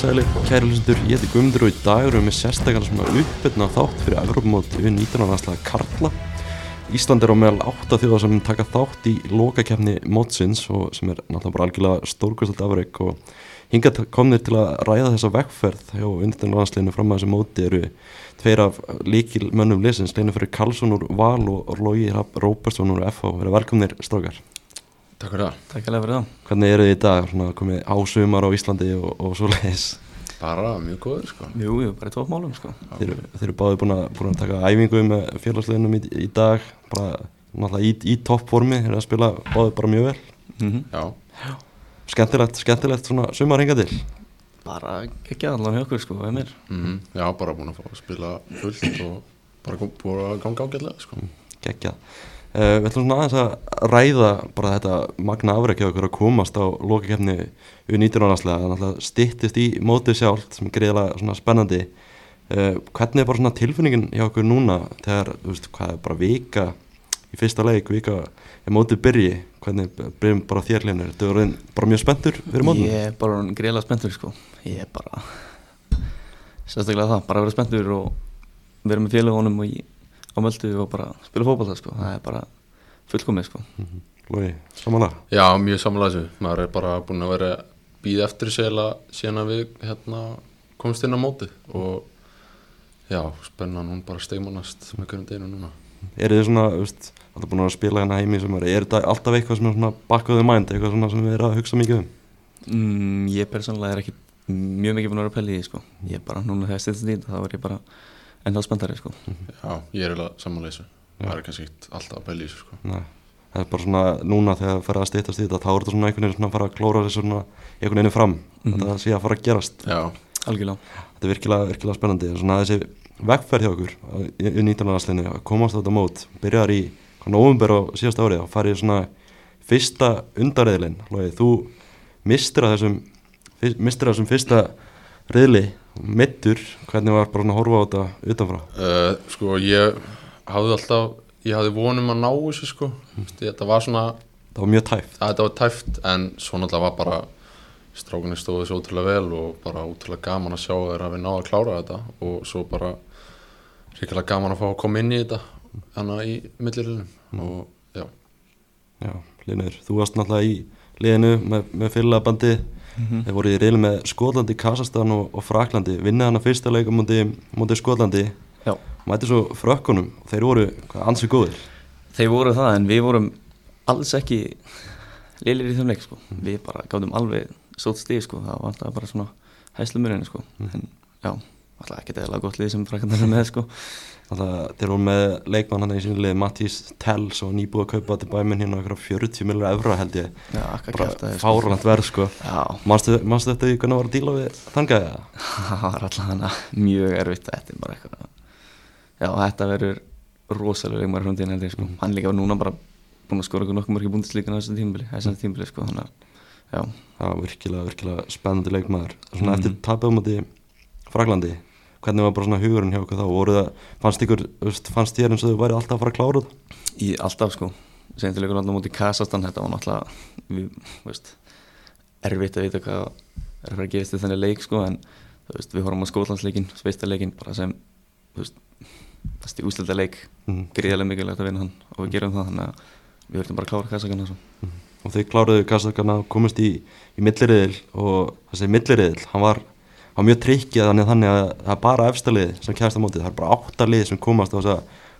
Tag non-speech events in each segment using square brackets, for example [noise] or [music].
sæli, kæri hlustendur, ég heiti Guðmundur og í dag erum við með sérstaklega svona uppbytna þátt fyrir Evrópumót við 19. landslega Karla. Ísland er á meðal 8 þjóða sem taka þátt í lokakefni mótsins og sem er náttúrulega bara algjörlega stórkvæmstalt afreg og hingað komnir til að ræða þessa vekkferð hjá undirna landsleginu fram að þessu móti eru tveir af líkil mönnum lesins, leinu fyrir Karlsson úr Val og Lógi Róbersson úr FH. Verða velkomnir strákar. Takk fyrir það. Takk fyrir það. Hvernig eru þið í dag, svona komið ásumar á Íslandi og, og svo leiðis? Bara mjög góður sko. Jú, jú, bara í tópmálum sko. Þeir, þeir eru báði búin að, búin að taka æfingu með félagsleginum í, í dag, bara náttúrulega í, í toppformi, þeir eru að spila báði bara mjög vel. Mm -hmm. Já. Skemmtilegt, skemmtilegt svona sumar hinga til. Bara ekki allan hjá okkur sko, eða mér. Mm -hmm. Já, bara búin að fá að spila fullt og bara búin að ganga ágætlega sko. Gekkjað. Uh, við ætlum svona aðeins að ræða bara þetta magna afrækja okkur að komast á lokakefni við 19. ánarslega þannig að stittist í mótið sjálf sem er greiðilega spennandi uh, hvernig er bara svona tilfinningin hjá okkur núna þegar, þú veist, hvað er bara vika í fyrsta leik, vika er mótið byrji, hvernig byrjum bara þérlinur, þú er bara mjög spenntur fyrir mótið? Ég er bara greiðilega spenntur sko, ég er bara sérstaklega það, bara að vera spenntur og vera með félagunum og í á möldu og bara spila fókbalta sko. það er bara fullkomið sko. mm -hmm. Lói, samanlega? Já, mjög samanlega þessu maður er bara búin að vera býð eftir sér síðan að við hérna, komst inn á móti og já, spennan hún bara stegmannast með hverjum deginu núna Er þið svona, veist, alltaf búin að spila hérna heimi sem er, er þetta alltaf eitthvað sem er svona bakkaðið mænd, eitthvað svona sem við erum að hugsa mikið um? Mm, ég persónulega er ekki mjög mikið búin að vera að pelja í því sko. ég er bara, núna þegar ég styrst því þá er ég bara ennþá spenntari sko. Já, ég er alveg samanlega þessu það er kannski ekkert alltaf að þessu sko. Nei, það er bara svona núna þegar það fer að stýttast í þetta þá er þetta svona einhvern veginn að fara að klóra þessu svona einhvern veginn fram, mm. -hmm. þetta sé að fara að gerast Já, algjörlega þetta er virkilega, virkilega spennandi svona þessi vekkferð hjá okkur í, í 19. landsleinu að komast á þetta mót byrjar í november á síðast árið og farið svona fyrsta undarreðlin þú mistir að þessum mistir að þessum fyrsta reðli mittur, hvernig var bara að horfa á þetta utanfrá? uh, sko ég hafði alltaf ég hafði vonum að ná þessu sko. Þetta var svona það var mjög tæft að þetta var tæft en svo náttúrulega var bara strákunni stóði þessu ótrúlega vel og bara ótrúlega gaman að sjá þeir að við náða að klára þetta og svo bara ríkilega gaman að fá að koma inn í þetta hana í millirilum og já, Já, Linur, þú varst náttúrulega í liðinu með, með fylgabandi Mhm. þeir voru í reyli með Skotlandi, Kasastan og, og Fraklandi vinnið hana fyrsta leikum mútið múti Skotlandi Já. mæti svo frökkunum þeir voru hvað, ansið góðir Þeir voru það en við vorum alls ekki liðlir í þeim leik sko. við bara gáðum alveg stótt stíð sko. það var alltaf bara svona hæslumurinn sko. en já, alltaf ekki eða gott lið sem frækandar er með sko. Alltaf, þeir voru með leikmann hann í sínu lið Matís Tells og nýbúið að kaupa til bæminn hérna okkur 40 millar evra held ég já, bara sko. fáralant verð sko manstu þetta í hvernig var að díla við þangaði það? [laughs] það var alltaf hana mjög erfitt þetta er bara eitthvað já, þetta verður rosalega leikmar framtíðin held ég sko. hann líka var núna bara búin að skora okkur nokkuð mörgir búndisleikin á þessum tímabili þessum tímabili sko, já, það var virkilega, virkilega spennandi leikmaður svona Mhm. eftir tapið á móti Fraklandi hvernig var bara svona hugurinn hjá okkur þá? Voru það, fannst ykkur, fannst þér eins og þau væri alltaf að fara að klára það í alltaf sko. Sendilegur alltaf mútið Kasastan þetta var náttúrulega við, veist, erfitt að vita hvað er að fara að gerast í þenni leik sko en veist, við horfum á skólandsleikin, sveistarleikin bara sem þú veist, það er úslita leik. Mm. gríðarlega mikilvægt að vinna hann og við gerum það þannig að við verðum bara að klára Kasakana svo. og þau kláruðu Kazakarna komist í, í milliriðil og þessi milliriðil, hann var var mjög trikkið þannig, þannig að það er bara efstalið sem kæðast á mótið, það er bara áttalið sem komast á þessa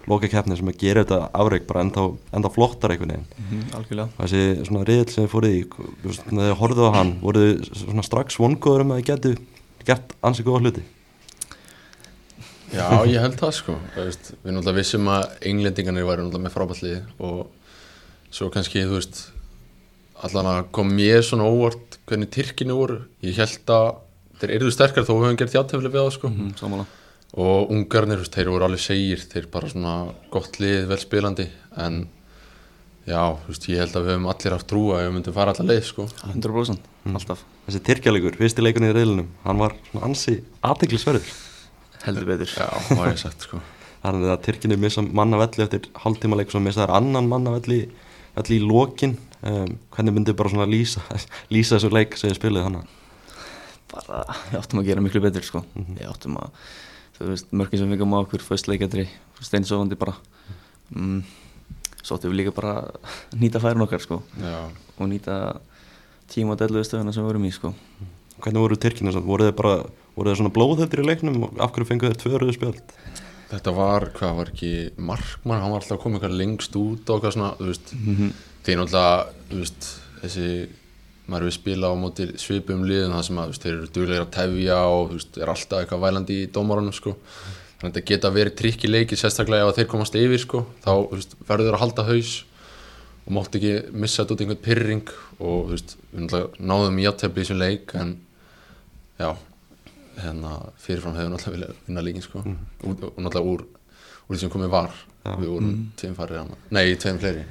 loka keppni sem að gera þetta afreik bara enda, enda flottar einhvern veginn. Mm -hmm, þessi svona riðil sem þið fóruð í þegar þið horfðu á hann, voruð þið svona strax vongóður um að þið getu gert ansið góða hluti? Já ég held það sko. Þú veist, við náttúrulega vissum að englendingarnir væri náttúrulega með frábætlið og svo kannski þú veist allan að kom mér svona óvart hvernig Tyrkinu voru. Ég held að þeir eru sterkar þó við höfum gert játtöfli við það sko. Mm, og ungarnir, þeir voru alveg segir þeir bara svona gott lið, vel spilandi. En já, þú veist, ég held að við höfum allir haft trú að við myndum fara allar leið, sko. 100% alltaf. Þessi Tyrkjalegur, fyrsti leikunni í riðlinum hann var svona ansi aðteglisverður heldur betur. Já, var ég sagt, sko. [laughs] Þannig að Tyrkinni missa manna velli eftir hálftíma leik og svo missa þær annan manna velli, velli í lokin. Um, hvernig myndi bara svona lýsa [laughs] lýsa þessu leik sem þið spilið þannig bara, við áttum að gera miklu betur sko. Mhm. Við áttum að, þú veist, mörgum sem fengum á okkur, fyrst leikjadri, steinsofandi bara. Mm, svo áttum við líka bara að nýta færin okkar sko Já, og nýta tíma og delluðu stöðuna sem við vorum í sko. Hvernig voru Tyrkina samt? Voru þeir bara, voru þeir svona blóðhættir í leiknum og af hverju fengu þeir tvö rauðu spjöld? þetta var, hvað var ekki Markmann, hann var alltaf eitthvað lengst út og eitthvað svona, þú veist því náttúrulega, þú veist, þessi maður við spila á móti svipum liðin það sem að, þú veist, þeir eru duglegir að tefja og, þú veist, er alltaf eitthvað vælandi í dómarunum, sko. Þannig að þetta geta verið trikk í leiki sérstaklega ef þeir komast yfir, sko þá, þú veist, verður þeir að halda haus og mátt ekki missa þetta út í einhvern pyrring og, þú veist, náðum í játefli í þessum leik en já, hérna fyrirfram hefur náttúrulega viljað vinna leikin, sko. Og, og náttúrulega úr, úr því sem komið var. Já. við vorum mm. tveim farið nei, tveim fleiri.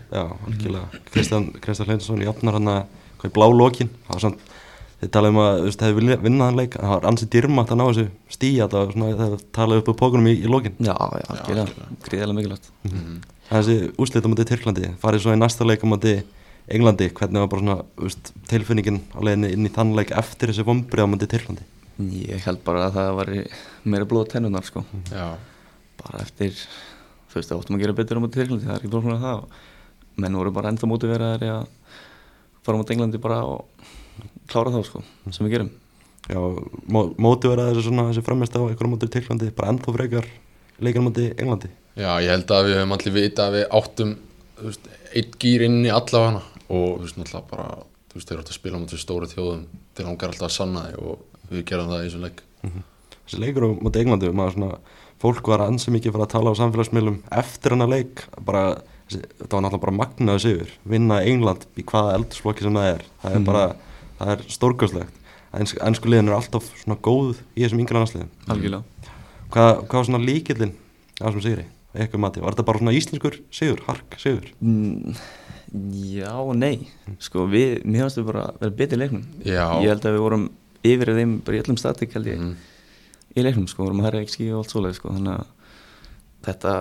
Kristján Hleinsson jafnar hann að hvað í blá lokin. Það var svona, þeir talaði um að, þú veist, hefði viljað vinna hann leik, það var ansið dýrmætt að ná þessu stíja, það var svona, þeir talaði upp á pókunum í, í lokin. Já, já, gríðarlega mikilvægt. mm. Þessi úslita mútið Tyrklandi, farið svo í næsta leik á mútið Englandi, hvernig var bara svona, þú veist, tilfinningin á leiðinni inn í þann leik eftir þessi vombrið á mútið Tyrklandi? Ég held bara að það var meira blóð á tennunar sko. já, bara eftir þú veist, það áttum að gera betur á móti Tyrklandi það er ekki blóð svona það og menn voru bara ennþá móti verið að fara á móti Englandi bara og klára þá sko, sem við gerum. Já, mó, mótið verið þessu svona, þessi fremist á einhverjum mútið Tyrklandi, bara ennþá frekar leikar mútið Englandi. já, ég held að við höfum allir vita að við áttum veist, eitt gýr inn í allavega og þú veist, náttúrulega bara þú veist, þeir áttu að spila móti stóru þjóðum til langar alltaf að sanna þig og við gerum það í þessum leik. Þessi leikur á móti Englandi maður svona, fólk var ansi mikið fyrir að tala á samfélagsmiðlum eftir hana leik bara, þetta var náttúrulega bara magnaðu sigur. Vinna England í hvaða eldursflokki sem það er. Það er Mhm. bara, það er stórkostlegt. Ensk, ennsku liðin er alltaf svona góð í þessum yngre landsliðum. Algjörlega. Hvað, hvað var svona líkillin á þessum sigri, eitthvað mati, var þetta bara svona íslenskur sigur, hark sigur? Mm, Já og nei. Sko við, mér finnst við bara að vera betið í leiknum. Já, ég held að við vorum yfir þeim bara í öllum statik held ég. Mm, í leiknum sko, vorum að herra ekki og allt svoleið sko, þannig að þetta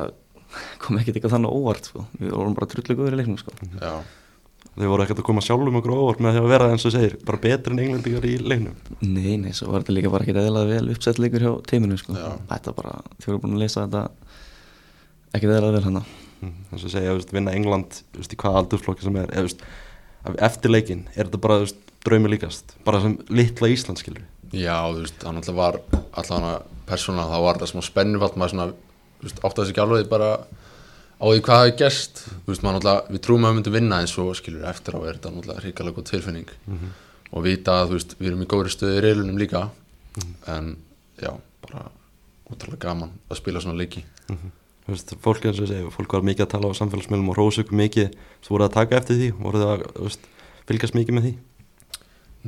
kom ekkert eitthvað þannig óvart sko, við vorum bara trullu góður í leiknum sko. Já, þau voru ekkert að koma sjálfum okkur á óvart með því að vera eins og segir, bara betur en englendingar í leiknum? Nei, nei, svo var þetta líka bara ekkert eðlað vel uppsett leikur hjá teiminu sko. Þetta bara, þau voru búin að lesa þetta ekkert eðlað vel hann þess að segja, veist, vinna England veist, í hvaða aldursflokki sem er eða, eftir leikin, er þetta bara draumi líkast, bara sem litla Ísland skilur já, þú veist, það náttúrulega var allavega persónulega, þá var þetta smá spennufald maður svona, veist, átti þessi alveg bara á því hvað hafi náttúrulega, við trúum að við myndum vinna en svo skilur eftir á er þetta náttúrulega ríkalega góð tilfinning. Og vita að, veist, við erum í góðri stöðu í reilunum líka. En já, bara útrúlega gaman að spila svona leiki. Þú veist, fólk eins og segja, fólk var mikið að tala á samfélagsmiðlum og rósa ykkur mikið, þú voru að taka eftir því voru það að veist, fylgjast mikið með því?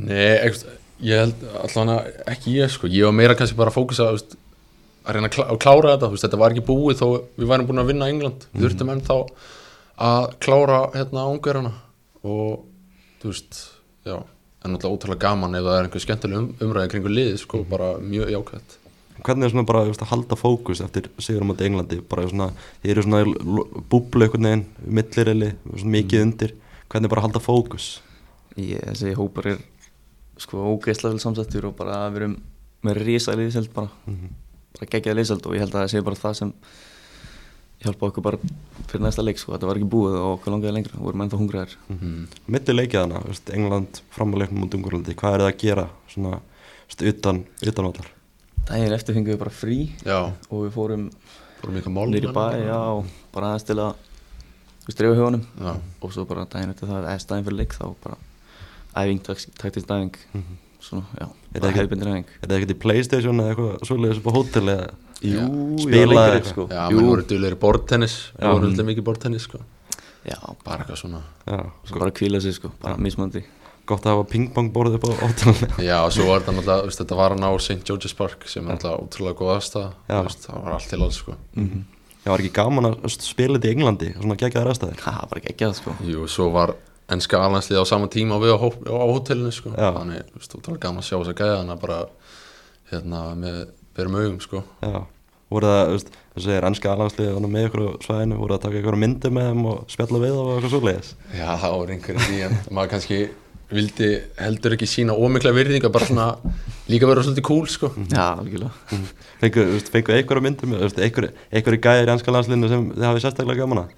Nei, ekki, ég held allavega ekki ég sko, ég var meira kannski bara að fókusa veist, að reyna að, klá, að klára þetta þú veist, þetta var ekki búið þó við værum búin að vinna England, við þurftum ennþá að klára hérna ángjörana og þú veist já, en náttúrulega ótrúlega gaman ef það er einhver skemmtileg um, umræði kringu liði sko, bara mjög jákvæmt hvernig er svona bara veist, að halda fókus eftir sigur á móti Englandi, bara svona þið eru svona búblu einhvern veginn millirili, svona mikið undir. Hvernig bara að halda fókus? Ég, Þessi hópar er sko ógeðslega vel samsettur og bara við erum með risa liðseld bara, bara geggjaði liðseld og ég held að það sé bara það sem hjálpa okkur bara fyrir næsta leik sko, þetta var ekki búið og okkur langaði lengra, við vorum ennþá hungraðir. Mm. milli leikjaðana, þú veist, England framleiknum mútið Ungurlandi, hvað er það að gera svona, veist, utan, utanvallar Daginn eftir fengum við bara frí já, og við fórum fórum eitthvað mál nýri bæ, já, og bara aðeins til að þú veist, reyfa hugunum já, og svo bara daginn eftir það, eða staðinn fyrir leik þá bara æfing, takt- taktisk æfing svona, já, Er það ekki- hefðbindir æfing. er það ekkert í Playstation eða eitthvað svoleiðis upp á hótel eða Jú, já, lengur eitthvað. sko. já, menn voru duðlegir í bortennis Já. við vorum alltaf mikið bortennis sko, já, bara eitthvað svona. Já, svo bara kvíla sig sko, bara mismandi gott að hafa pingpong borðið upp á hótelinu. [laughs] Já, og svo var þetta náttúrulega, þetta var hann á St. George's Park sem er náttúrulega ótrúlega góð aðstæða, Já. það var allt til alls, sko. Já, var ekki gaman að spila þetta í Englandi svona gegjaðar aðstæðir það var ekki ekki að sko. Jú, svo var ennska alhanslið á sama tíma við á, hó- á hótelinu, sko. Já. Þannig, þú ótrúlega gaman að sjá þess að gæða hana bara, hérna, með berum augum, sko. Já, voru það, þú veist, þú segir ennska alhansliðið með ykkur á svæðinu, voru það að taka ykkur myndi með þeim og spjalla við og eitthvað svoleiðis? Já, það var einhverjum því, en maður kannski vildi heldur ekki sína ómikla virðinga bara svona líka vera svolítið cool sko. Já, algjörlega. Fengu, þú veist, fengu einhverja myndum þú veist, einhver, einhverju gæðir í anska landslinu sem þið hafið sérstaklega gaman að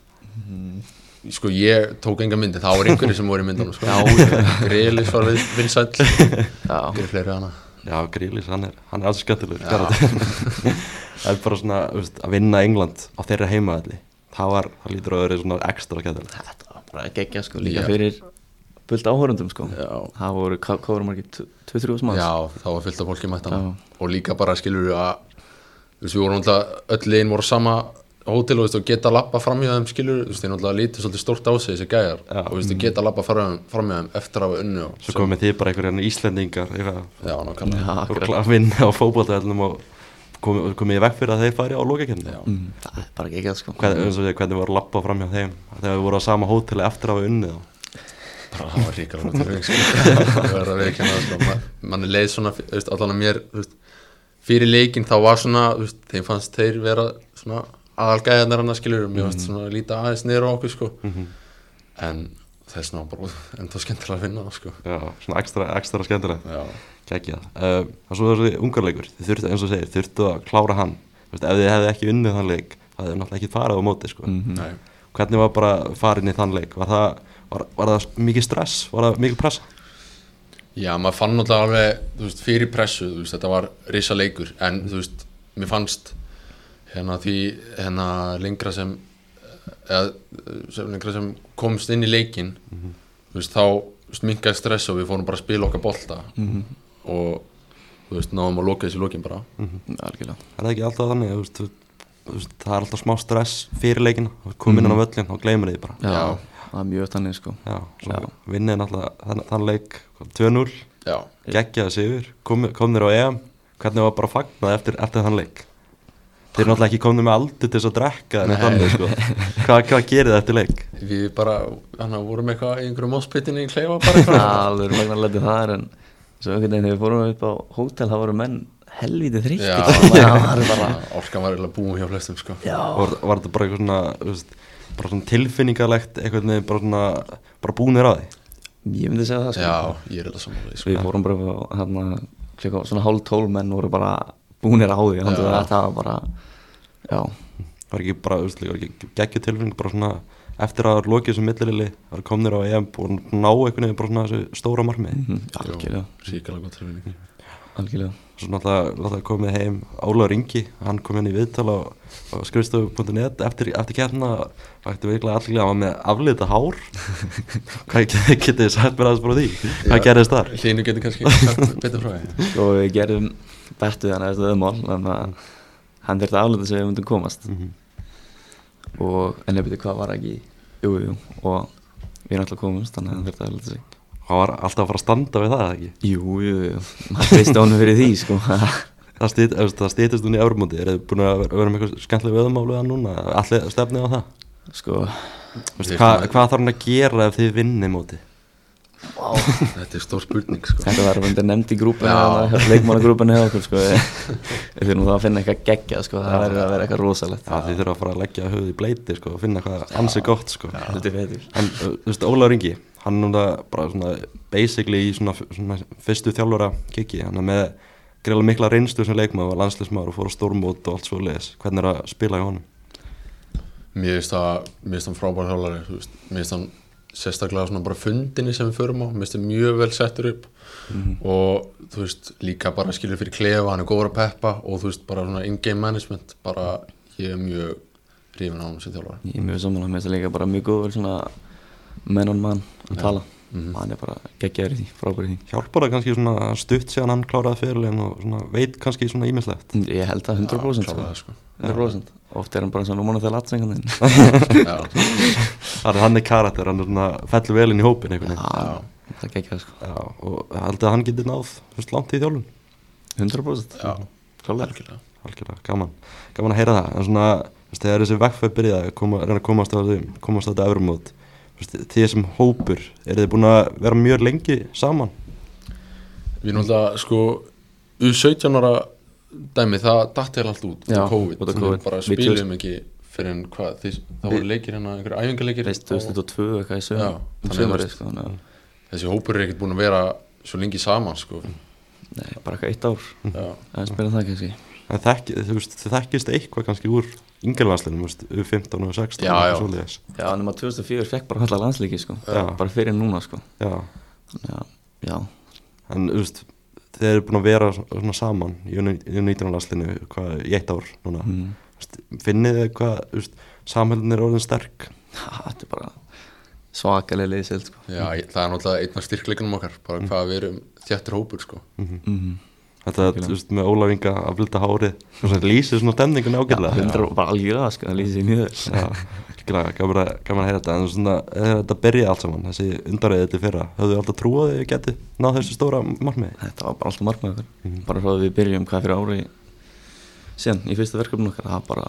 sko ég tók enga myndi, það var einhverju sem voru í myndunum sko. Greilis var Já, einhverju fleiri hana Já, Grílis, hann er, hann er alls karakter. [laughs] Það er bara svona veist, að vinna England á þeirra heimaðalli það var, það lítur að vera svona ekstra skemmtilegt þetta var bara geggja sko Líka Já. fyrir bult áhörundum sko Já. Það voru, hvað voru margir, 2-3 sem Já, það var fyllt af fólki mætt hana Já. og líka bara skilur við að við vorum alltaf öll legin voru sama hótel og, geta lappa framhjá þeim skilur við, þú veist, þeir náttúrulega lítið svolítið stórt á sig þessi gæjar Já. og þeir geta lappa framhjá þeim eftir að hafa unnu og Svo komið þið bara einhverjum Íslendingar kla- vinna á fótboltaðallum og komið, komið í veg fyrir að þeir fari á lokakefni Já. Mm, Það er bara geggja sko. Hvernig, því, hvernig voru að lappa fram hjá þeim? Þegar við voru á sama hóteli eftir að hafa unnið og bara það var ríkala tilveg sko. það að það sko. Mann er leið svona, þú veist, allan að mér fyrir leikin þá var svona þeim fannst þeir vera svona aðalgæðarnar hann að skilur mér fannst svona líta aðeins niður á okkur sko. en þess ná bara enda skemmtilega að finna það sko. já, svona ekstra, ekstra skemmtilegt. Já, geggjað. Uh, og svo þessi ungarleikur, þið þurftu eins og segir þurftu að klára hann, Þú veist, ef þið hefði ekki unnið þann leik, það hefði náttúrulega ekki farið á móti sko. Mhm. nei. Hvernig var bara farin í þann leik? Var það, var, var það mikið stress? Var það mikið pressa? Já, maður fann náttúrulega alveg, þú veist, fyrir pressu, þú veist, þetta var risa leikur, en þú veist, mér fannst hérna því, hérna lengra sem, eða sem lengra sem komst inn í leikin, þú veist, þá þú veist, minkaði stress og við fórum bara að spila okkar bolta. Og, þú veist, náðum að loka þessi lokin bara. Algjörlega. Er það ekki alltaf þannig þú veist, þú, veist, það er alltaf smá stress fyrir leikina komin inn á völlin og gleymur því bara. Já, Já. það er mjög þannig sko. Já, vinnið náttúrulega þann, þann leik 2-0, Já, geggjaði sigur. Kom, komnir á EM, hvernig var bara fagnað eftir, eftir þann leik þeir eru náttúrulega ekki komnir með aldur til þess að drekka en þannig sko. Hvað, hvað gerir það eftir leik? Við bara, hann vorum eitthvað í einhverju móspittinni í kleifa bara eitthvað. alveg magnarlega það er en svo einhvern veginn þegar við fórum upp á hótel þá voru menn helvítið [laughs] það er bara orkan var eiginlega búin hjá flestum, sko. já, var, var þetta bara eitthvað svona, veist, bara svona tilfinningalegt eitthvað neginn bara svona bara búnir á því? Ég myndi segja það sko. Já, ég er eiginlega samanlega, sko. við fórum bara hérna klukka búnir á því þannig að það. Var bara já, var ekki bara, þú veist, líka, var ekki geggju tilfinning bara svona eftir að það var lokið sem millilili var komnir á EM og ná einhvern veginn bara svona þessu stóra marmið mhm, algjörlega. Ríkala gott tilfinning. algjörlega svo náttúrulega, komið heim Ólaur Ingi, hann kom inn í viðtal á, á skrifstofu.net eftir, eftir kérna vækti virkilega allir að hann var með aflita hár. [laughs] Hvað get- getið þið sagt mér aðeins bara því? Hvað gerðist þar? Hlínu getur kannski sagt betur frá því. [laughs] Og við gerðum bettu þannig að þetta öðmál þannig að hann þurfti að aflita sig ef við myndum komast. Mhm. og en nefnir hvað var ekki jú, jú, og við erum alltaf komumst þannig að hann þurfti að aflita sig hann var alltaf að fara að standa við það eða ekki? Jú, jú, jú, maður veist honum fyrir því sko. [laughs] Það, stýtist hún í Eurómóti er þið búin að vera með eitthvað skemmtileg veðumálu að núna, allir stefnið á það? Sko, Veistu, Við hvað, þarf hann að gera ef þið vinnið móti? Þetta er stór spurning sko. þetta var verið nefnd í grúpunni Já. leikmannagrúpunni hefur okkur sko. [laughs] Við þurfum þá að finna eitthvað geggjað sko. Það verður að vera eitthvað rosalegt. Já, þið þurfa að fara að leggja höfuð í bleiti sko, og finna eitthvað ansi gott sko. heldur betur. En uh, þú veist, Ólaður Ingi, hann núna bara svona basically í svona, svona fyrstu þjálfara kiki, hann er með greiðlega mikla reynslu sem leikmaður og landslismar og fór á stórmót og allt svo leiðis. Hvernig er að spila í honum? Mér finnst það Mér finnst hann frábær veist. Mér finnst hann sérstaklega svona bara fundinni sem við förum á Mér finnst það mjög vel settur upp og þú veist líka bara skilur fyrir klefa hann er góður að peppa og þú veist bara svona in-game management bara ég er mjög hrifin á hann sem þjálfari ég er mjög saman að mér það líka bara mjög góður svona menn on mann að tala Mhm. hann er bara geggjaður í því, frábær í því Hjálpar það kannski svona stutt síðan hann kláraði fyrirlegin og svona, veit kannski svona ímislegt? ég held að 100% sko. Klálega, sko. 100% oft er hann bara svona mónu þegar latsengan [laughs] Það er hann er karakter, hann er svona fellur vel inn í hópin já, það geggjað sko Já, og haldið að hann geti náð veist, langt í þjálfun. 100% já, klálega algjörlega gaman. Gaman að heyra það. En svona, þegar þessi vegfæð byrjaði að koma, reyna að komast á þetta öfrumót, þú þið sem hópur, eru þið búin að vera mjög lengi saman? Við erum alltaf sko U17 ára dæmi það datt er allt út Já, COVID, út af Við COVID. bara spilum ekki fyrir en hvað, þið, það voru leikir hérna einhverju æfingarleikir veist á- 2002 eitthvað í sögum um þannig að sko þannig að þessi hópur er ekkert búin að vera svo lengi saman sko. Nei, bara eitthvað eitt ár Já, Það er spilað það kannski En þekki, þú veist, þið þekkist eitthvað kannski úr yngjörlandslinum, U15 og U16 Já, já. svoleiðis. Já, nema 2004 fekk bara alltaf landslíki sko Já. Bara fyrir núna sko Já, Þannig að, já, en þú veist, þið eru búin að vera svona saman í U19 landslinu hvað, í eitt ár núna. mm. Veist, Finnið þið hvað, þú veist, samhældin er orðin sterk? þetta er bara svakalega liðsild sko já það er náttúrulega einn af styrkleikunum okkar bara hvað við erum þjættur hópur sko. mm. Þetta, þú veist, með Ólafinga að vilda hárið, svona lýsir svona stemningun Já, ágætlega. hundra bara algjörða sko, það lýsir sér vel. Já, glæða, gaman að, að heyra þetta. En svona, þegar þetta byrjaði allt saman þessi undarriðið þetta fyrra, höfðu alltaf trúið að þið getið náð þessu stóra markmiði? Þetta var bara alltaf markmið okkar Mhm. Bara frá því við byrjum hvað fyrir ári síðan í fyrsta verkefni okkar það bara,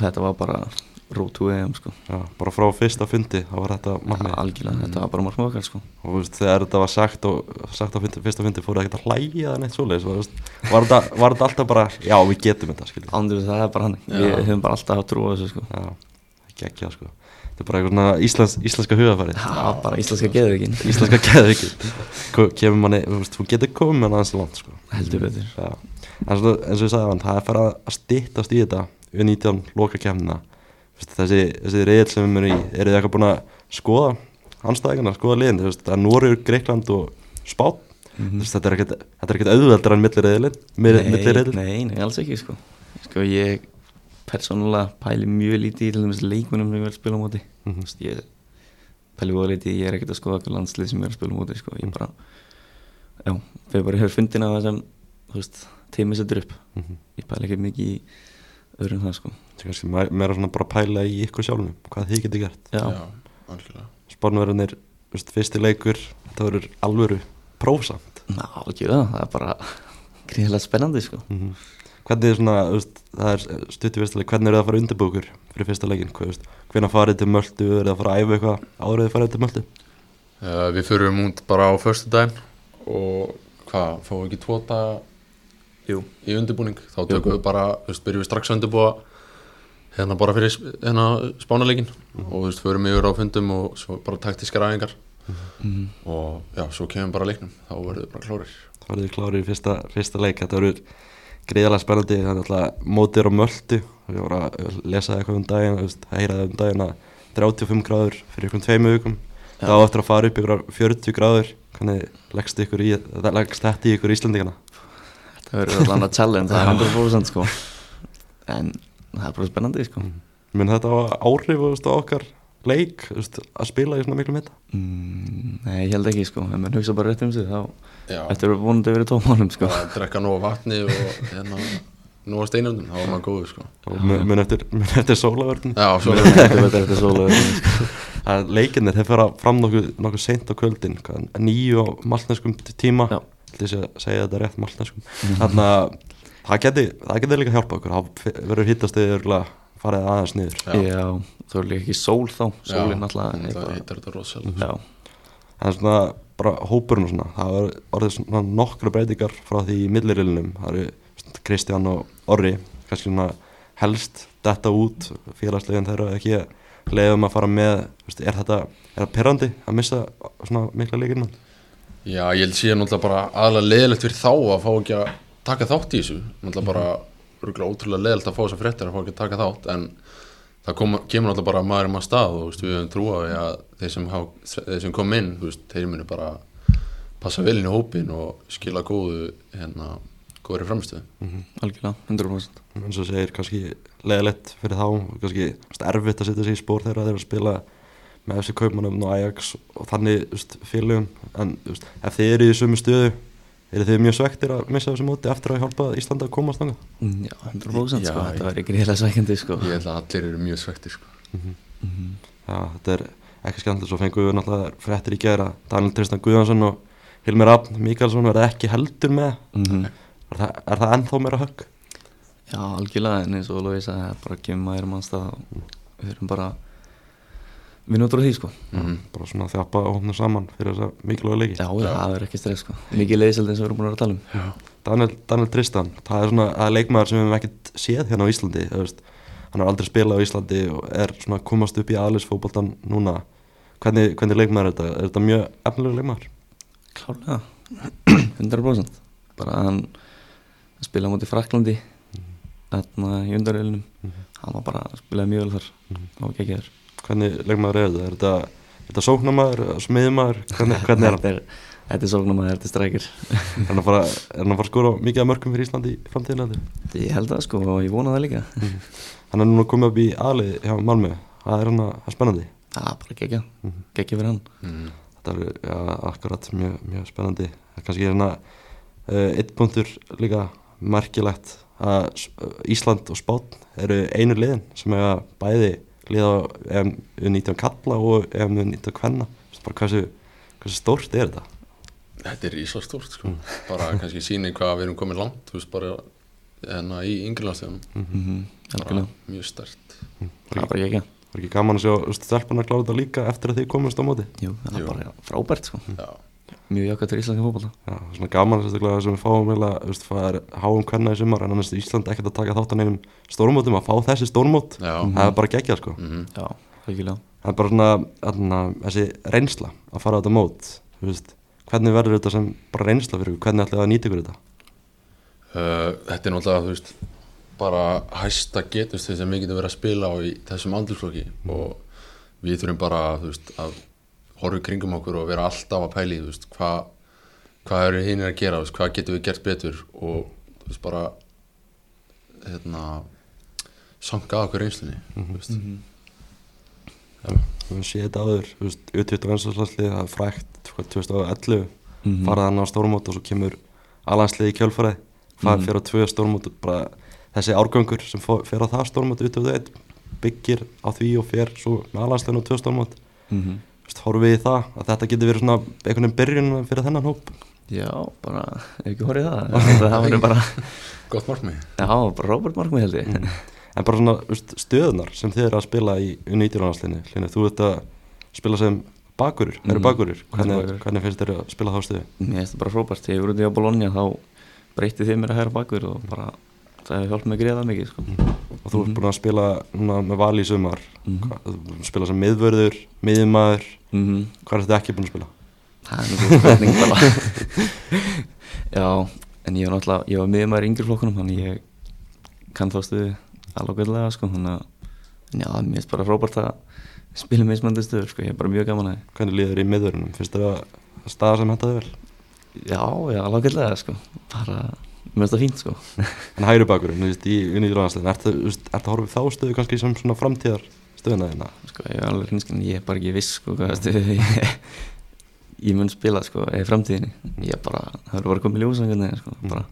Þetta var bara road to EM sko. Já, bara frá fyrsta fundi, þá var þetta ja, markmiði Algjörlega, þetta var bara markmið okkar sko. Og þú veist, þegar þetta var sagt og sagt á fundi, fyrsta fundi, fóruð ekkert að hlæja eða neitt svoleiðis, var, var, þetta, var þetta alltaf bara já, við getum þetta, skiljið Ándur það er bara hann Já. Við höfum bara alltaf að trúa þessu sko. Já, ekki sko. Þetta er bara eitthvað svona íslensk, íslenska hugafærið Það var bara íslenska geðvikin íslenska geðvikið kemur manni, þú veist, þú getur komið með aðeins langt sko. Heldur betur. Já, en eins og ég sagði hann, það er farið að styttast í þetta U19 loka kemna þessi, þessi reyðil sem við erum í eru þið eitthvað búin að skoða anstæðingarna, skoða liðin, þú veist, það er Norður, Greikland og Spán, Mhm. þú veist, þetta er ekkert þetta er ekkert auðveldar en millir reyðilin millir reyðil, nei, nei, alls ekki sko. Sko ég persónulega pæli mjög lítið í til dæmis leikunum sem ég verð að spila á móti. Mhm. Þú veist, Ég pæli voða lítið, ég er ekkert að skoða okkur landslið sem ég er að spila á móti sko. Ég bara, já, þegar bara hefur fundin að það sem, þú veist, teimi setur upp. Mhm. Ég pæli ekki mikið í öðrum það sko. Það er kannski me- meira svona bara að pæla í ykkur sjálfum, hvað þið getur gert. Já, Spánverðinir, þú veist, fyrsti leikur þetta verður alvöru prófsamt. Ná, ekki það, það er bara gríðilega spennandi sko. Mm Hvernig er svona, þú veist, það er stutt í fyrsta leik, hvernig er það að fara undirbúkur fyrir fyrsta leikin, hvað, þú veist, hvernig farið til Möltu, er það að fara að æfa eitthvað árið farið til Möltu? uh, við förum út bara á förstu daginn og hvað, fáum við ekki tvo daga Jú. Í undirbúning. Þá tökum við bara, þú veist, byrjum við strax að undirbúa hérna bara fyrir hérna spánaleikin og þú veist, förum yfir á fundum og svo bara taktískar æfingar. Mm. og já, svo kemur bara leiknum. Þá verður við bara klárir. Það verður klárið í fyrsta, fyrsta leik, þetta verður greiðalega spennandi, það er alltaf mótir á Möltu, ég var að lesa eitthvað um daginn, það um daginn að 35 gráður fyrir einhvern tveimu vikum, það áttur að fara upp ykkur 40 gráður, hvernig leggst, ykkur í, það leggst þetta í ykkur Íslandingana? Það verður allan að challenge, það er 100% sko. En það er bara spennandi sko. Mun þetta hafa áhrif á okkar leik, að spila í svona miklu mita? mm, Nei, ég held ekki sko, ef maður hugsa bara rétt um sig þá já, Þetta eru vonandi að vera tómálum sko. Að drekka nóg vatni og hérna nóg steinundum, þá var maður góður sko. Og mun, eftir, eftir sólavörn já, er þetta eftir sólu sko. að leikinnir þeir fara fram nokkuð, nokkuð seint á kvöldin nýju á maltneskum tíma. Já. Til þess að segja þetta rétt maltneskum þannig að það geti, það geti líka hjálpa okkur. Það verður hittast eða farið aðeins niður. Já. Já, þú er líka ekki sól þá. Sólinn alltaf það eitthvað- heitar þetta rosalega Já, en svona bara hópurinn og svona það var orðið svona nokkra breytingar frá því í millirilinum það eru Kristján og Orri kannski svona helst detta út félagslegin þeirra ekki leiðum að fara með er þetta, er það perrandi að missa svona mikla leikirna Já, ég held síðan náttúrulega bara aðalega leðilegt fyrir þá að fá ekki að taka þátt í þessu. Náttúrulega bara rúglega ótrúlega leðilegt að fá þessar fréttir að fá ekki að taka þátt en það kom, kemur náttúrulega bara maður um að stað og veist, við höfum trúa við að þeir sem, há, þeir sem kom inn þú veist, þeir munu bara passa vel inn í hópin og skila góðu hérna, góðri framistöðu algjörlega, 100% eins og segir kannski leiðilegt fyrir þá kannski erfitt að setja sig í spór þeirra þeir eru að spila með FC Kaupmannum og Ajax og þannig félögum en veist, ef þið eru í sömu stöðu eru þið mjög svektir að missa þessu móti eftir að hjálpa Íslanda að komast þangað Mm, Já, 100% sko, þetta ég- væri greiðilega svækjandi sko Ég held að allir eru mjög svektir sko. Mhm. Já, þetta er ekki skemmtilegt svo fengum við náttúrulega fréttir í gera Daniel Tristan Guðjónsson og Hilmir Abn Mikalsson verða ekki heldur með Mhm. er það, er það ennþá meira högg? Já, algjörlega, en eins og Lói sagði, það er bara að gefa maður mannstað og við þurfum bara vinna út úr því, sko. Mhm. bara svona þjapa og hófna saman fyrir þessa mikilvæga leiki. Já, já, það er ekki stress, sko. Mikið leiðiseld eins og við erum búin að að tala um. Daniel, Daniel Tristan, það er svona það er leikmaður sem við hefum ekkert séð hérna á Íslandi hann har aldrei spilað á Íslandi og er svona að komast upp í aðlisfótboltan núna. Hvernig, hvernig leikmaður er þetta? Er þetta mjög efnilega leikmaður? Klárlega. [clears throat] 100% bara hann hann spilaði á móti Fraklandi þarna í undaröðunum hann var bara að spilaði mjög vel þar. Og ekki þér Hvernig leikmaður er þetta? Er þetta, er þetta sóknamaður, smiðmaður? Hvernig, hvernig er hann? [laughs] þetta er, er að þetta er strækir Er hann að fara, er hann að fara að skora mikið af mörgum fyrir Íslandi í framtíðinandi? ég held það sko og ég vona það líka Hann er núna komið upp í aðlið hjá Malmö Það er hann að, það er spennandi það er bara gegja, gegja fyrir hann mm. Þetta er ja, akkurat mjög, mjög spennandi Það er kannski hérna uh, eitt punktur líka merkilegt að Ísland og Spátn eru einu liðin sem hefur bæði liða ef við nýttum kalla og ef við nýttum kvenna. Bara hversu, hversu stórt er þetta? Þetta er ísla stórt sko. bara kannski síni hvað við erum komin langt þú veist bara enna í yngrilandstöðunum mm -hmm. mjög stert það er bara gegja var ekki gaman að sjá stelpun að klára þetta líka eftir að þið komast á móti? Jú, það er Jú. bara frábært sko. Já, mjög jákvæmt fyrir íslenska fókbalta Já, svona gaman sérstaklega sem við fáum eiginlega, þú veist, það er háum kvenna í sumar en annars er Ísland ekkert að taka þátt á neinum stórmótum að fá þessi stórmót já, það er bara geggjað sko. Mhm, já, algjörlega. Það er bara svona þarna, þessi reynsla að fara á þetta mót þú veist, hvernig verður þetta sem bara reynsla fyrir ykkur, hvernig ætlaði að nýta ykkur þetta? Uh, þetta er náttúrulega, þú veist, bara hæsta getust sem við getum verið að spila á í þessum andluflokki og við þurfum bara, þú veist, að horfa í kringum okkur og vera alltaf að pæli, veist, hvað hvað eru hinn að gera, veist, hvað getum við gert betur og, þú veist, bara hérna sanga að okkur reynslunni, þú veist. Við höfum séð þetta áður, þú veist, U21 landslið, það er frækt hvað, 2011 Mhm. farað hann á stórmót og svo kemur alanslið í kjölfarið. Hvað Mhm. fyrir á tvö stórmót bara þessi árgöngur sem fer á það stórmót U21 byggir á því og fer svo með alansliðin á tvö stórmót Við í það að þetta getur verið svona einhvern veginn byrjun fyrir þennan hóp. Já, bara, ef ekki horfið það það verður bara, [laughs] Gott markmið. Já, bara Robert Markmi held ég. En bara svona veist, stöðunar sem þið eru að spila í U19-landsliðinu Hlynur, þú ert að spila sem bakurur, eru Mhm. bakurur. Er hvernig, hvernig finnst þér að spila þá stöðu? mér finnst það bara frábært, þegar ég voru út í Bologna þá breytti þið mér að hæra bakur og bara það hefur hjálpað mig að greiða mikið sko. og þú ert Mhm. búin að spila núna, með val í sumar Mhm. Búin að spila sem miðvörður, miðmaður Mhm. hvað er þetta ekki búin að spila? það er mjög spurning bara [laughs] já, en ég var náttúrulega ég var miðjumæður í yngri flokkunum þannig ég kann þá stuði alveg gæðlega sko, þannig að en já, mér finnst bara frábært að spila mismandi stöður sko, ég er bara mjög gaman að hvernig líður í miðvörunum, finnst þér að staða sem hentaði vel? já, já, alveg gæðlega sko bara, mér finnst það fínt sko [laughs] en hægri bakurinn, þú veist, í U19-landsliðinu ertu þú veist, ertu að horfa við þá stöðu kannski sem svona framtíðar stöðuna þína? sko, ég er alveg hrinskinn, ég er bara ekki viss sko, hvað stöðu ég, [laughs] ég mun spila sko, eða í framtíðinni ég er bara, það verður bara komið ljósangunni sko, Mm. bara,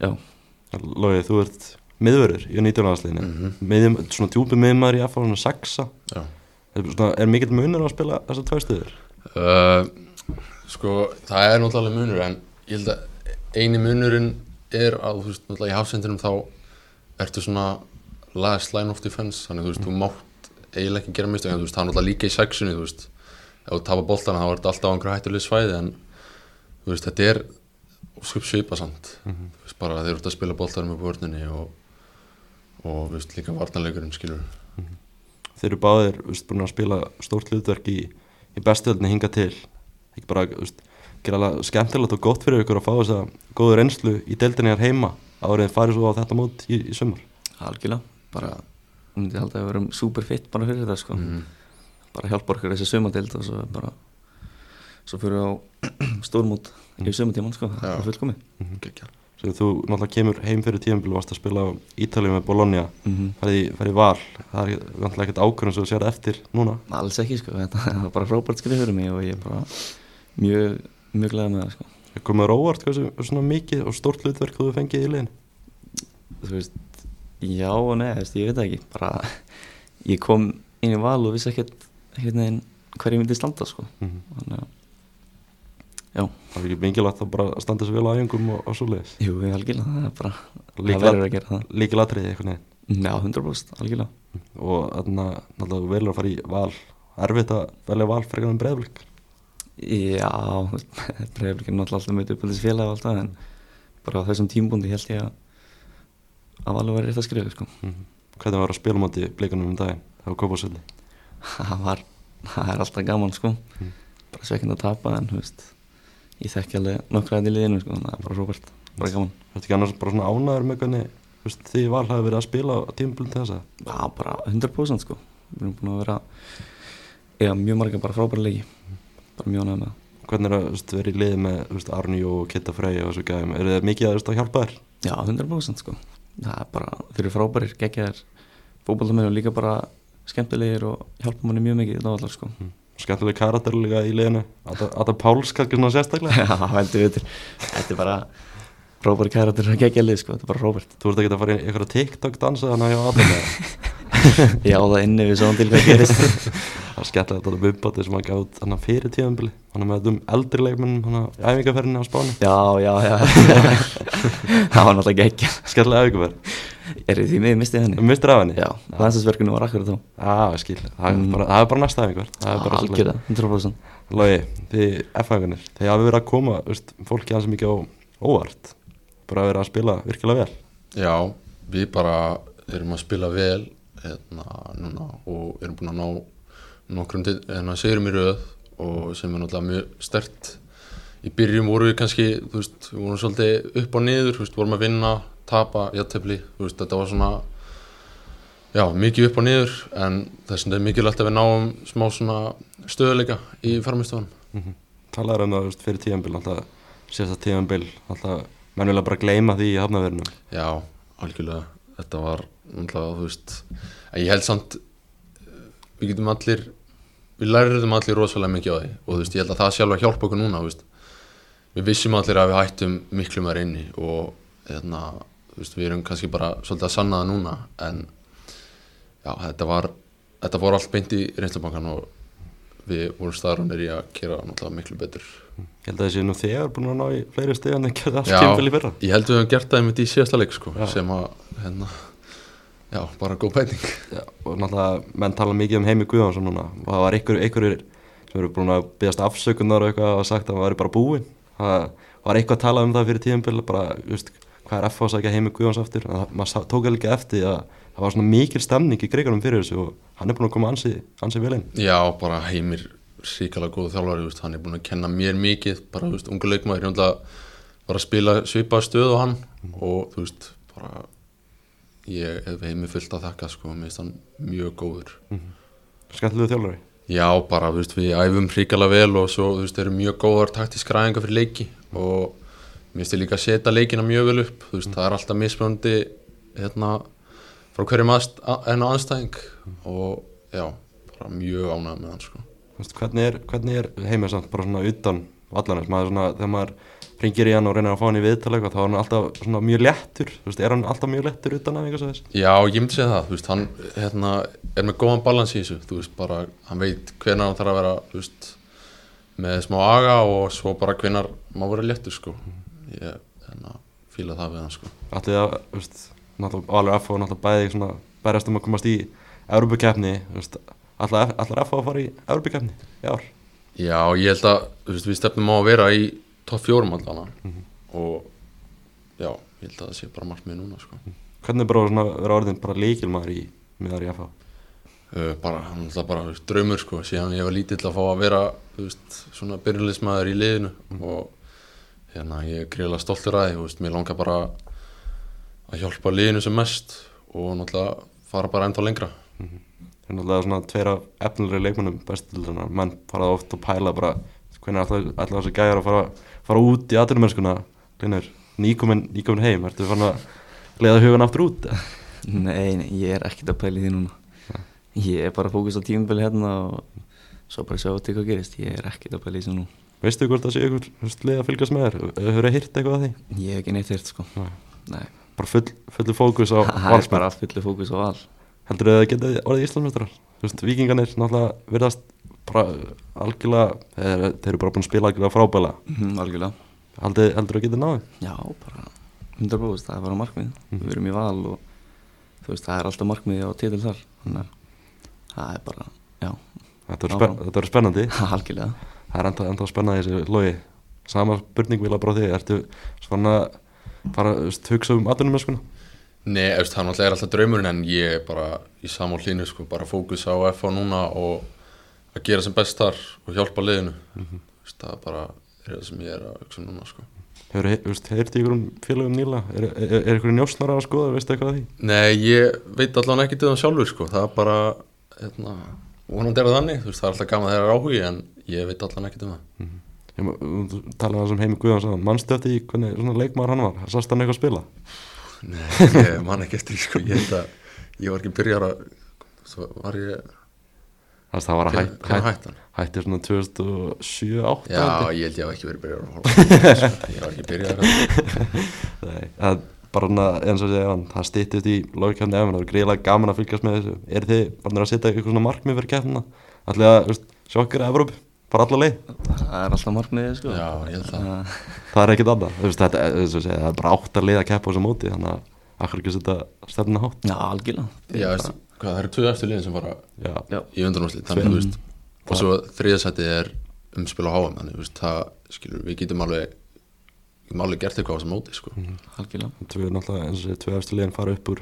já, Lóið, þú ert miðvörður í U19-landsliðinu Mhm. miðjum, svona djúpi miðmaður í FH, svona sexa Já er, svona, er mikill munur að spila þessar tvær stöður? Uh, sko, það er náttúrulega munur en ég held að eini munurinn er að þú veist, náttúrulega í hafsendinum þá ertu svona last line of defense þannig þú veist, þú mátt eiginlega ekki gera mistök en þú veist, það er náttúrulega líka í sexunni þú veist, ef þú tapar boltana þá er þetta alltaf á einhverju hættuleg svæði en þú veist, þetta er skup svipa samt. Þú veist, bara þeir eru að spila boltanum upp á vörninni og, og þú veist, líka varnarleikurinn skilur Þeir eru báðir, þú veist, búin að spila stórt hlutverk í, í bestöldinni hinga til. Ekki bara, þú veist, gera alveg skemmtilegt og gott fyrir ykkur að fá þessa góðu reynslu í deildinni hér heima árið en farið svo á þetta mót í, í sumar? Algjörlega bara, ég myndi halda að við verum super fit bara fyrir þetta sko. Mm. bara hjálpa okkur þessi sömadeild og svo bara svo fyrir við á [clears throat] stórmút í sömatíman sko, það er fullkomið Gekkja. sem þú náttúrulega kemur heim fyrir tíðanbílu og varst að spila á Ítalið með Bologna. Mm -hmm. farið í val. Það er vantilega ekkert ákvörðum sem þú sér eftir núna. Alls ekki sko, [laughs] þetta það var bara frábært skrif fyrir mig og ég er bara mjög, mjög glæða með það sko. Þér á óvart hversu svona mikið og stórt hlutverk þú fengið í liðin þú veist, já og nei, veist, ég veit það ekki. Bara, ég kom inn í val og vissi ekkert hver ég myndi standa sko. Mm þannig að, já, það er ekki mingilagt að bara standa sér vel á æfingum og, og svo leiðis jú, ég algjörlega það er bara, það Líkla- verður að gera það. Líkilatriði eitthvað neginn já, 100% algjörlega. Og þarna náttúrulega þú velur að fara í val. Erfitt að velja val frekar en breyðblik Já, Breiðablik er náttúrulega alltaf meitt upp á þessi félag og alltaf en bara á þessum tímbúndi held ég að að alveg verið rétt að skrifa sko. hvernig var að spila mátti blikanum um daginn? Það var kópásöldi það var það er alltaf gaman sko. Bara svekkinn að tapa en veist ég þekki alveg þetta í liðinu sko það er bara Robert, bara gaman. Þetta ekki annars bara svona ánæður með hvernig veist, því val hafi verið að spila á tímablund þess að Já, bara 100% sko. Við erum búin að vera eða mjög marga bara frábæra leiki bara ánægð með það. Hvernig er að veist, vera í liði með Arni og Kitta Frey og þessu gæðum? Er það mikið að, að hjálpa þér? Já, 100% sko. Það er bara, þeir eru frábærir, geggjaðir fótballamenn og líka bara skemmtilegir og hjálpa manni mjög mikið allar sko. Skemmtileg karakter líka í liðinu. Þetta Páls kannski svona sérstaklega? [laughs] Já, heldur við Þetta er bara frábæri kæratur að geggja lið sko, þetta er bara Robert Þú ert ekki að fara í einhverja TikTok dansa þannig að Adam Ég [laughs] á það inni við svona til hvað gerist [laughs] Það er skemmtilegt að þetta viðbátti sem hann gaf út hann fyrir tíðanbili hann með þetta um eldri leikmennum hann að æfingarferðinni á Spáni. Já, já, já. [laughs] Það var náttúrulega geggja Skemmtilega æfingarferð Er þið því miður mistið henni? Mistur af henni? Já, landsinsverkinu var akkurat þá. Já, skil Það er Mm. bara, það er bara næsta æfingar Það er bara svoleiðis. Algjörða, 100% Logi, þið F-æfingarnir Þið hafi verið að koma veist, fólki hans mikið á óvart. Bara að vera að spila virkilega vel. Já, við bara erum að spila vel hérna, núna, og erum búin að ná nokkrum sigurum í röð og sem er náttúrulega mjög stert í byrjum vorum við kannski þú veist, við vorum svolítið upp og niður þú veist, vorum að vinna, tapa, játtöfli veist, þetta var svona já, mikið upp og niður en þess vegna er mikilvægt að við náum smá svona stöðuleika í farmistofanum mm -hmm. Talaður um það veist, fyrir tíðanbíl alltaf sérsta tíðanbíl alltaf menn vilja bara gleyma því í hafnaverðinum Já, algjörlega. Þetta var náttúrulega, þú veist en ég held samt við getum allir við lærðum allir rosalega mikið á því og þú veist, ég held að það sjálf að hjálpa okkur núna veist. við vissum allir að við hættum miklu meira inni og þú veist, við erum kannski bara svolítið að sanna það núna en já, þetta var þetta voru allt beint í reynslubankan og við vorum staðrunir í að gera náttúrulega miklu betur Ég held að þessi nú þegar búin að ná í fleiri stig en gerði allt Já. tímfél í fyrra Ég held við höfum gert það einmitt í síðasta leik sko, Já. sem að hérna, já, bara góð bæting Já, og náttúrulega menn tala mikið um Heimi Guðjónsson núna. Og það var einhver, einhverjur sem eru búin að byggast afsökunar og eitthvað og sagt að það væri bara búinn. Það var eitthvað að tala um það fyrir tíðanbíl bara, veist, hvað er F að sagja Heimi Guðjóns aftur? En það, maður tók ekki eftir að það var svona mikil stemning í greikunum fyrir þessu og hann er búin að koma ansi, ansi vel inn. Já, bara heimir ríkala góð þjálfari, veist, hann er búin að kenna mér mikið, bara, ungu leikmaður, bara að spila svipaða stöð á hann. Og, þú veist, bara, ég hef heimi fullt að þakka, sko, mér finnst hann mjög góður. skemmtilegu þjálfari? Já, bara, þú veist, við æfum ríkala vel og svo, þú veist, erum mjög góðar taktísk ræðingar fyrir leiki og mér finnst ég líka að setja leikina mjög vel upp, þú veist, það er alltaf mismunandi, hérna, frá hverjum enn á anstæðing og, já, bara mjög ánægð með hann, sko. Hvernig er, er Heimi samt bara svona utan vallarins? Maður svona, þegar maður ringir í hann og reynir að fá hann í viðtal eitthvað þá er hann alltaf mjög lettur þú veist, er hann alltaf mjög lettur utan af einhvers þess Já, ég myndi segja það, þú veist, hann hérna, er með góðan balans í þessu, þú veist, bara, hann veit hvenær hann þarf að vera, þú veist, með smá aga og svo bara hvenær má vera léttur, sko. Ég, hérna, fíla það við hann, sko. allir það, þú veist, náttúrulega alveg F og náttúrulega bæði svona berjast um að komast í Európa-keppni, þú veist allar, allar F að fara í Európa-keppni í ár Já, ég held að, þú veist, við stefnum á að vera í topp fjórum allana og, já, ég held að það sé bara margt með núna, sko. hvernig er bara vera orðin bara leikilmaður í miðar í F Uh, bara, hann er bara þú veist, draumur, sko, síðan ég var lítill að fá að vera, veist, svona byrjulegismæður í liðinu og hérna, ég er greiðlega stoltur að því, mér langar bara að hjálpa liðinu sem mest og náttúrulega fara bara ennþá lengra. það er náttúrulega svona tveir af efnilegri leikmennum bestildina, menn fara oft og pæla bara hvernig alltaf, alltaf þessi gæjar að fara, fara út í aðrumennskuna Linur, nýkomin, heim. Ertu fann að leiða hugan aftur út? Nei, nei, ég er ekkert að pæla í því núna. Ég er bara fókus á tímabili hérna og svo bara sjá til hvað gerist. Ég er ekkert að pæla í því núna. Veistu hvort það sé veist, leið að fylgjast með þér? Hefur það hýrt eitthvað að því? Ég hef ekki neitt hýrt sko. Nei. Nei, bara full, fullu fókus á valsmenn. fullu fókus á val. Heldur þau að það geta orðið veist, vikingarnir náttúrulega virðast bara algjörlega þeir, þeir eru bara búin að spila algjörlega frábæla Mhm, Algjörlega. Heldur þau að geta náðu Já, bara 100% það er bara markmið. Mhm. Við erum í val og þú veist, það er alltaf markmið á titil þar Þannig að það er bara, já, þetta verður spen, spennandi. [laughs] Algjörlega. Það er enda, enda spennandi þessi logi. Sama spurning vil að bara þig ertu svona bara hugsa um aðunum með skona Nei, eftir, það er alltaf draumurinn en ég er bara í samál hlínu, sko, bara fókus á FH núna og að gera sem best þar og hjálpa liðinu mm það er bara er það sem ég er að hugsa um núna sko. Hefur heyrti ykkur um félagum nýla? Er, er, er ykkur njósnar að skoða, veistu eitthvað að því? Nei, ég veit allavega ekki til það sjálfur sko. það er bara hérna, vonandi er það þannig, veist, það er alltaf gaman þegar það er áhugi en ég veit allavega ekki til það mm -hmm. Þú talaði það sem Heimi Guðans mannstu eftir í hvernig svona leikmar hann var Sast hann eitthvað að spila? Nei, ég man ekki eftir sko. ég, að, ég var ekki byrjar að var ég Þannig að það var að hætt, hætt, hætt, hætti svona 2007-08 Já, ég. held ég að ekki verið byrjar að horfa Ég var ekki byrjar [laughs] Nei, það bara eins og segja það stýttist í lókjafni ef það er greiðilega gaman að fylgjast með þessu. Er þið bara að setja eitthvað svona markmið fyrir kæftina Ætlaði að að Evróp fara allar leið? Það er alltaf markmiðið sko. Já, ég held það. [laughs] Það er ekkit annað, þetta er bara átt að leiða að kæpa á þessu móti þannig að akkur ekki setja stefnina hátt? Já, algjörlega Hvað, það eru tvö eftir liðin sem fara já. í þannig, þú veist, og svo þriðasætið er umspil á háam, þannig, veist, það skilur, við getum alveg við getum alveg gert eitthvað á þessum móti, sko. Mm -hmm. Algjörlega Tvö náttúrulega, eins og sé, tvö eftir liðin fara upp úr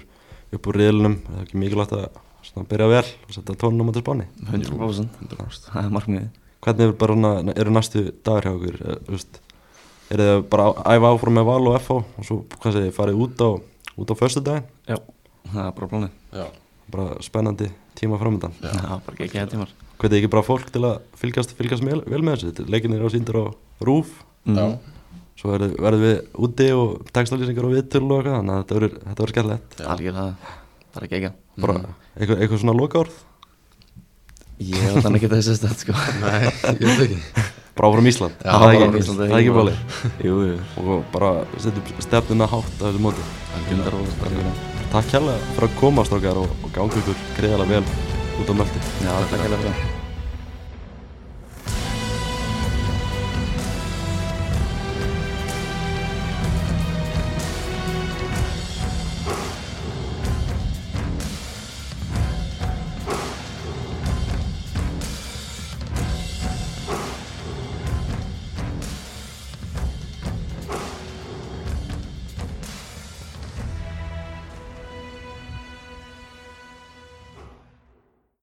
upp úr riðlunum, það er ekki mikilvægt að svona, byrja vel og setja tónum á til spáni 100%, 100%. það er markmiðið. Hvernig er bara, eru næstu dagar hjá okkur, er þið bara að æfa áfram með val og FH og svo, hvað segir, farið út á út á förstu daginn? Já, það er bara plánið Já bara spennandi tíma framöndan Já, Já bara ekki að tímar. Hvað er ekki bara fólk til að fylgjast, fylgjast vel, vel með þessu? Leikinir á síndur á rúf Já. Svo verðum við úti og textalýsingar og viðtölu og eitthvað þannig að þetta verður skemmtilegt. Algjörlega, bara ekki ekki Bara eitthvað, eitthvað svona lokaórð Ég held þannig ekki þessi stund sko. [laughs] Nei, ég veit ekki. Bara áfram Ísland. Já, Það er áfram ekki, Ísland, það er ekki báli Jú, jú. Og bara setjum stefnuna hátt að þessu móti. Algjörlega Takk kærlega fyrir að komast okkar og, og ganga ykkur greiðalega vel út á möldi Já, takk hella fyrir